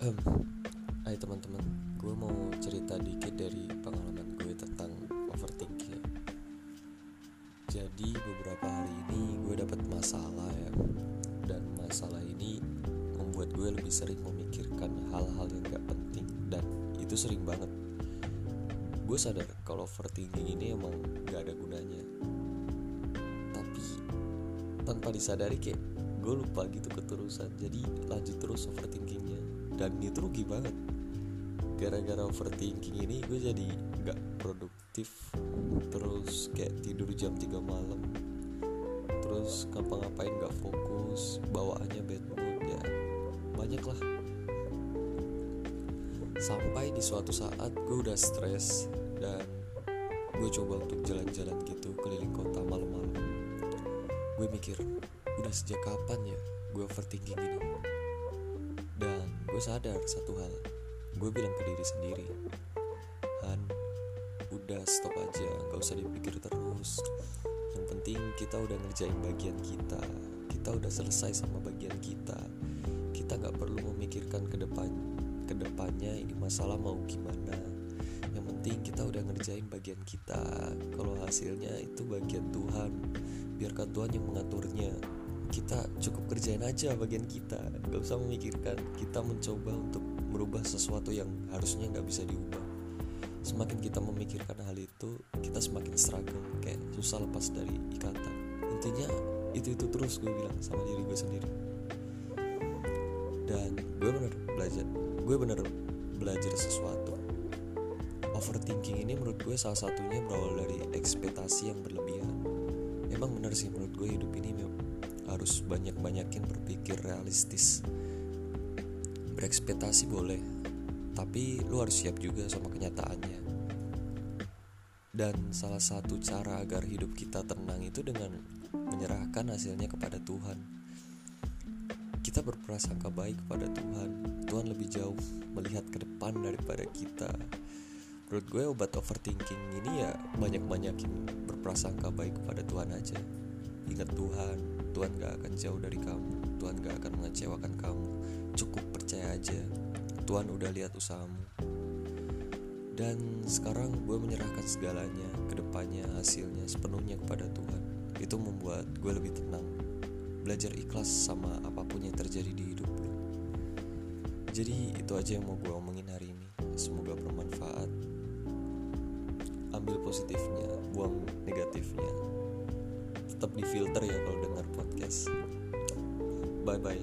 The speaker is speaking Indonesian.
Hai teman-teman, gue mau cerita dikit dari pengalaman gue tentang overthinking. Jadi beberapa hari ini gue dapat masalah ya, dan masalah ini membuat gue lebih sering memikirkan hal-hal yang gak penting dan itu sering banget. Gue sadar kalau overthinking ini emang gak ada gunanya. Tapi tanpa disadari kayak gue lupa gitu keterusan jadi lanjut terus overthinking dan itu rugi banget. Gara-gara overthinking ini gue jadi gak produktif. Terus kayak tidur jam 3 malam. Terus ngapa-ngapain gak fokus bawaannya bad mood ya. Banyak lah sampai di suatu saat gue udah stres dan gue coba untuk jalan-jalan gitu keliling kota malam-malam. Gue mikir udah sejak kapan ya gue overthinking ini gue sadar satu hal. Gue bilang ke diri sendiri Han udah stop aja gak usah dipikir terus. Yang penting kita udah ngerjain bagian kita kita udah selesai sama bagian kita. Kita gak perlu memikirkan ke depan ke depannya ini masalah mau gimana. Yang penting kita udah ngerjain bagian kita. Kalau hasilnya itu bagian Tuhan biarkan Tuhan yang mengaturnya kita cukup kerjain aja bagian kita. Gak usah memikirkan kita mencoba untuk merubah sesuatu yang harusnya nggak bisa diubah. Semakin kita memikirkan hal itu kita semakin struggle kayak susah lepas dari ikatan. Intinya itu itu terus gue bilang sama diri gue sendiri. Dan gue bener belajar gue bener belajar sesuatu. Overthinking ini menurut gue salah satunya berawal dari ekspektasi yang berlebihan. Emang bener sih menurut gue hidup ini harus banyak-banyakin berpikir realistis. Berekspektasi boleh tapi lu harus siap juga sama kenyataannya. Dan salah satu cara agar hidup kita tenang itu dengan menyerahkan hasilnya kepada Tuhan. Kita berprasangka baik kepada Tuhan. Tuhan lebih jauh melihat ke depan daripada kita. Menurut gue obat overthinking ini ya banyak-banyakin berprasangka baik kepada Tuhan aja ingat Tuhan Tuhan gak akan jauh dari kamu. Tuhan gak akan mengecewakan kamu. Cukup percaya aja Tuhan udah lihat usahamu. Dan sekarang gue menyerahkan segalanya ke depannya hasilnya sepenuhnya kepada Tuhan. Itu membuat gue lebih tenang. Belajar ikhlas sama apa pun yang terjadi di hidup lo jadi itu aja yang mau gue omongin hari ini. Semoga bermanfaat. Ambil positifnya buang negatifnya tetap difilter ya kalau dengar podcast. Bye bye